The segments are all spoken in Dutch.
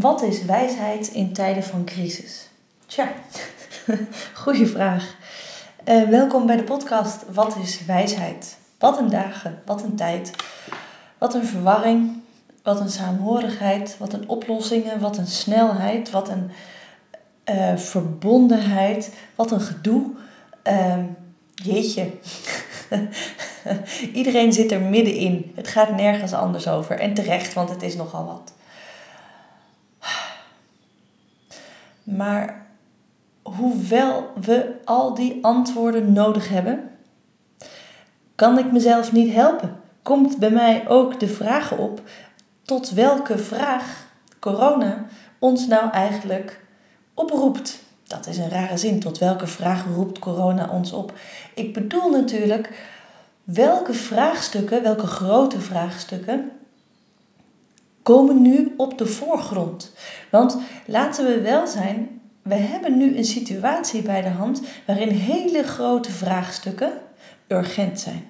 Wat is wijsheid in tijden van crisis? Tja, goede vraag. Uh, welkom bij de podcast Wat is wijsheid? Wat een dagen, wat een tijd, wat een verwarring, wat een saamhorigheid, wat een oplossingen, wat een snelheid, wat een uh, verbondenheid, wat een gedoe. Uh, jeetje. Iedereen zit er middenin. Het gaat nergens anders over. En terecht, want het is nogal wat. Maar hoewel we al die antwoorden nodig hebben, kan ik mezelf niet helpen. Komt bij mij ook de vraag op tot welke vraag corona ons nou eigenlijk oproept. Dat is een rare zin. Tot welke vraag roept corona ons op? Ik bedoel natuurlijk welke vraagstukken, welke grote vraagstukken komen nu op de voorgrond. Want laten we wel zijn, we hebben nu een situatie bij de hand waarin hele grote vraagstukken urgent zijn.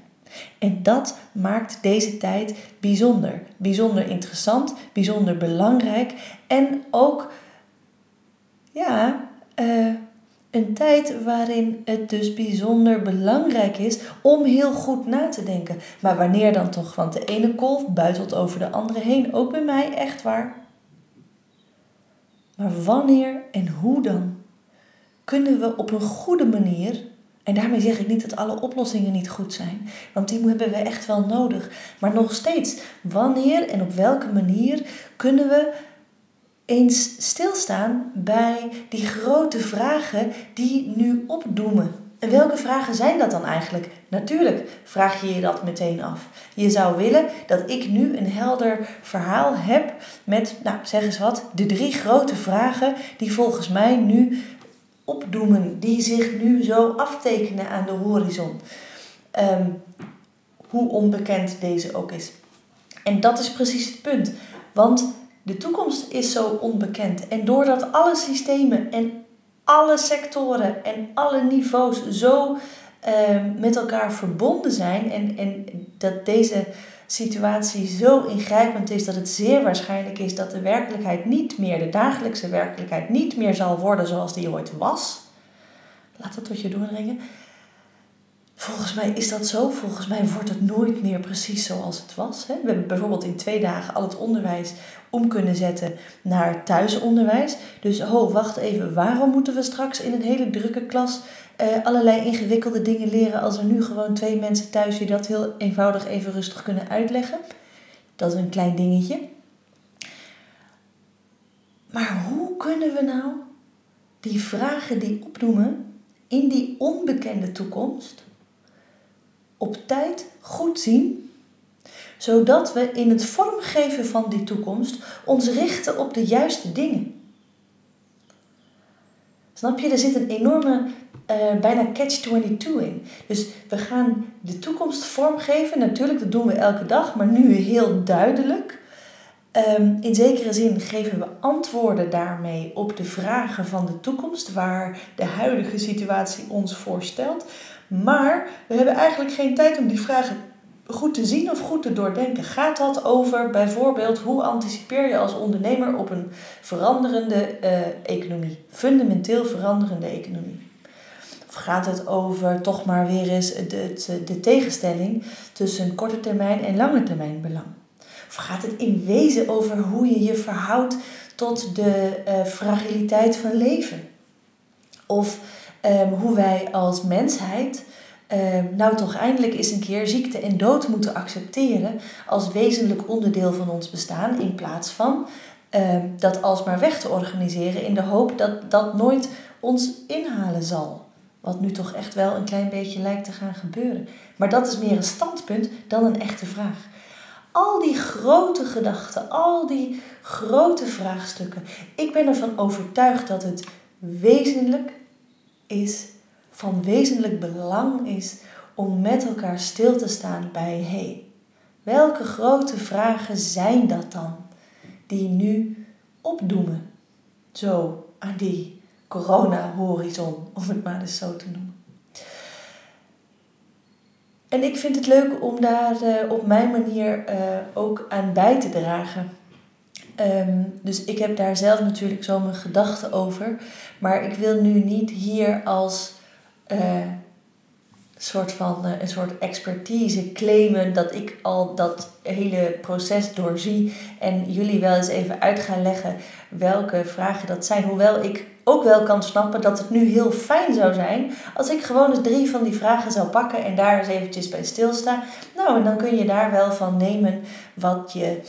En dat maakt deze tijd bijzonder. Bijzonder interessant, bijzonder belangrijk en ook, ja, uh, een tijd waarin het dus bijzonder belangrijk is om heel goed na te denken. Maar wanneer dan toch? Want de ene kolf buitelt over de andere heen. Ook bij mij, echt waar. Maar wanneer en hoe dan kunnen we op een goede manier, en daarmee zeg ik niet dat alle oplossingen niet goed zijn, want die hebben we echt wel nodig, maar nog steeds, wanneer en op welke manier kunnen we eens stilstaan bij die grote vragen die nu opdoemen. En welke vragen zijn dat dan eigenlijk? Natuurlijk vraag je je dat meteen af. Je zou willen dat ik nu een helder verhaal heb met, nou zeg eens wat, de drie grote vragen die volgens mij nu opdoemen, die zich nu zo aftekenen aan de horizon. Ehm, hoe onbekend deze ook is. En dat is precies het punt. Want de toekomst is zo onbekend. En doordat alle systemen en alle sectoren en alle niveaus zo uh, met elkaar verbonden zijn en, en dat deze situatie zo ingrijpend is dat het zeer waarschijnlijk is dat de werkelijkheid niet meer, de dagelijkse werkelijkheid niet meer zal worden zoals die ooit was. Laat dat tot je doordringen. Volgens mij is dat zo. Volgens mij wordt het nooit meer precies zoals het was. We hebben bijvoorbeeld in twee dagen al het onderwijs om kunnen zetten naar thuisonderwijs. Dus ho, wacht even, waarom moeten we straks in een hele drukke klas uh, allerlei ingewikkelde dingen leren als er nu gewoon twee mensen thuis die dat heel eenvoudig even rustig kunnen uitleggen? Dat is een klein dingetje. Maar hoe kunnen we nou die vragen die opnoemen in die onbekende toekomst op tijd goed zien, zodat we in het vormgeven van die toekomst ons richten op de juiste dingen. Snap je? Er zit een enorme, uh, bijna catch-22 in. Dus we gaan de toekomst vormgeven. Natuurlijk, dat doen we elke dag, maar nu heel duidelijk. Um, in zekere zin geven we antwoorden daarmee op de vragen van de toekomst, waar de huidige situatie ons voorstelt. Maar we hebben eigenlijk geen tijd om die vragen goed te zien of goed te doordenken. Gaat dat over bijvoorbeeld hoe anticipeer je als ondernemer op een veranderende uh, economie, fundamenteel veranderende economie? Of gaat het over toch maar weer eens de, de, de tegenstelling tussen korte termijn en lange termijn belang? Of gaat het in wezen over hoe je je verhoudt tot de uh, fragiliteit van leven? Of um, hoe wij als mensheid um, nou toch eindelijk eens een keer ziekte en dood moeten accepteren als wezenlijk onderdeel van ons bestaan, in plaats van um, dat alsmaar weg te organiseren in de hoop dat dat nooit ons inhalen zal. Wat nu toch echt wel een klein beetje lijkt te gaan gebeuren. Maar dat is meer een standpunt dan een echte vraag. Al die grote gedachten, al die grote vraagstukken. Ik ben ervan overtuigd dat het wezenlijk is, van wezenlijk belang is om met elkaar stil te staan bij hé, hey, welke grote vragen zijn dat dan die nu opdoemen? Zo aan die corona-horizon, om het maar eens zo te noemen. En ik vind het leuk om daar uh, op mijn manier uh, ook aan bij te dragen. Ehm, dus ik heb daar zelf natuurlijk zo mijn gedachten over. Maar ik wil nu niet hier als uh, soort van uh, een soort expertise claimen dat ik al dat hele proces doorzie en jullie wel eens even uit gaan leggen welke vragen dat zijn. Hoewel ik ook wel kan snappen dat het nu heel fijn zou zijn als ik gewoon eens drie van die vragen zou pakken en daar eens eventjes bij stilsta. Nou, en dan kun je daar wel van nemen wat je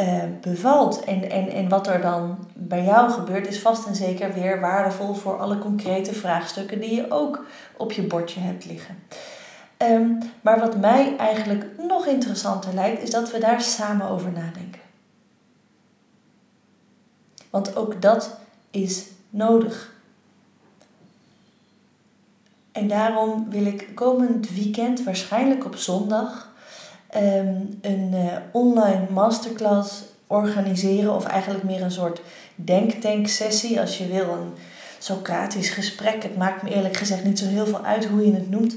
uh, bevalt. En, en, en wat er dan bij jou gebeurt, is vast en zeker weer waardevol voor alle concrete vraagstukken die je ook op je bordje hebt liggen. Um, maar wat mij eigenlijk nog interessanter lijkt, is dat we daar samen over nadenken. Want ook dat is nodig. En daarom wil ik komend weekend, waarschijnlijk op zondag, ehm, een uh, online masterclass organiseren. Of eigenlijk meer een soort denktank-sessie, als je wil. Een Socratisch gesprek. Het maakt me eerlijk gezegd niet zo heel veel uit hoe je het noemt.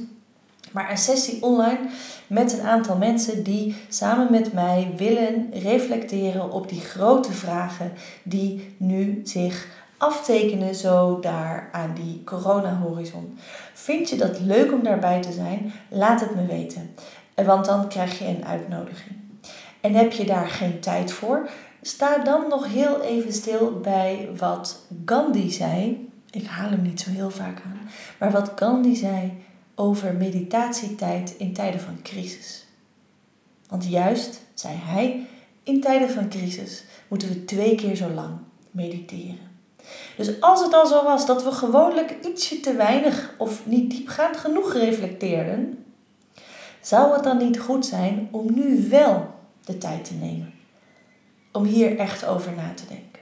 Maar een sessie online met een aantal mensen die samen met mij willen reflecteren op die grote vragen die nu zich aftekenen zo daar aan die corona-horizon. Vind je dat leuk om daarbij te zijn? Laat het me weten, want dan krijg je een uitnodiging. En heb je daar geen tijd voor? Sta dan nog heel even stil bij wat Gandhi zei. Ik haal hem niet zo heel vaak aan, maar wat Gandhi zei over meditatietijd in tijden van crisis. Want juist, zei hij, in tijden van crisis moeten we twee keer zo lang mediteren. Dus als het al zo was dat we gewoonlijk ietsje te weinig of niet diepgaand genoeg reflecteerden, zou het dan niet goed zijn om nu wel de tijd te nemen? Om hier echt over na te denken.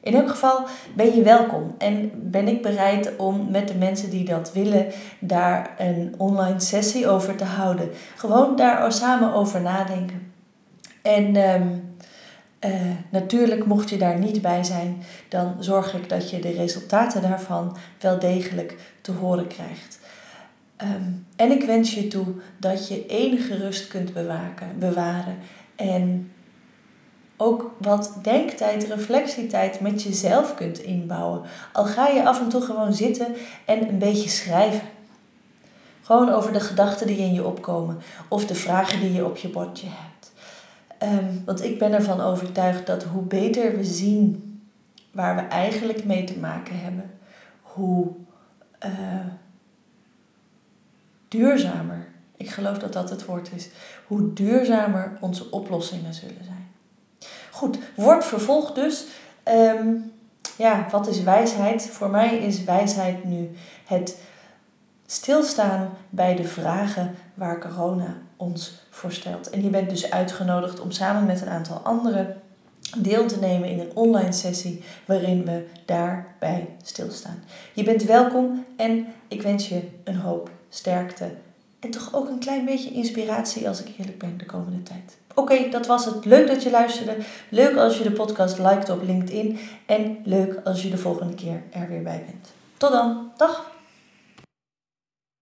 In elk geval ben je welkom en ben ik bereid om met de mensen die dat willen daar een online sessie over te houden. Gewoon daar samen over nadenken. En ehm, eh, natuurlijk, mocht je daar niet bij zijn, dan zorg ik dat je de resultaten daarvan wel degelijk te horen krijgt. Ehm, en ik wens je toe dat je enige rust kunt bewaken, bewaren en ook wat denktijd, reflectietijd met jezelf kunt inbouwen. Al ga je af en toe gewoon zitten en een beetje schrijven. Gewoon over de gedachten die in je opkomen of de vragen die je op je bordje hebt. Ehm, want ik ben ervan overtuigd dat hoe beter we zien waar we eigenlijk mee te maken hebben, hoe uh, duurzamer, ik geloof dat dat het woord is, hoe duurzamer onze oplossingen zullen zijn. Goed, wordt vervolgd dus. Ehm, ja, wat is wijsheid? Voor mij is wijsheid nu het stilstaan bij de vragen waar corona ons voor stelt. En je bent dus uitgenodigd om samen met een aantal anderen deel te nemen in een online sessie waarin we daarbij stilstaan. Je bent welkom en ik wens je een hoop sterkte en toch ook een klein beetje inspiratie als ik eerlijk ben de komende tijd. Oké, dat was het. Leuk dat je luisterde. Leuk als je de podcast liked op LinkedIn. En leuk als je de volgende keer er weer bij bent. Tot dan. Dag.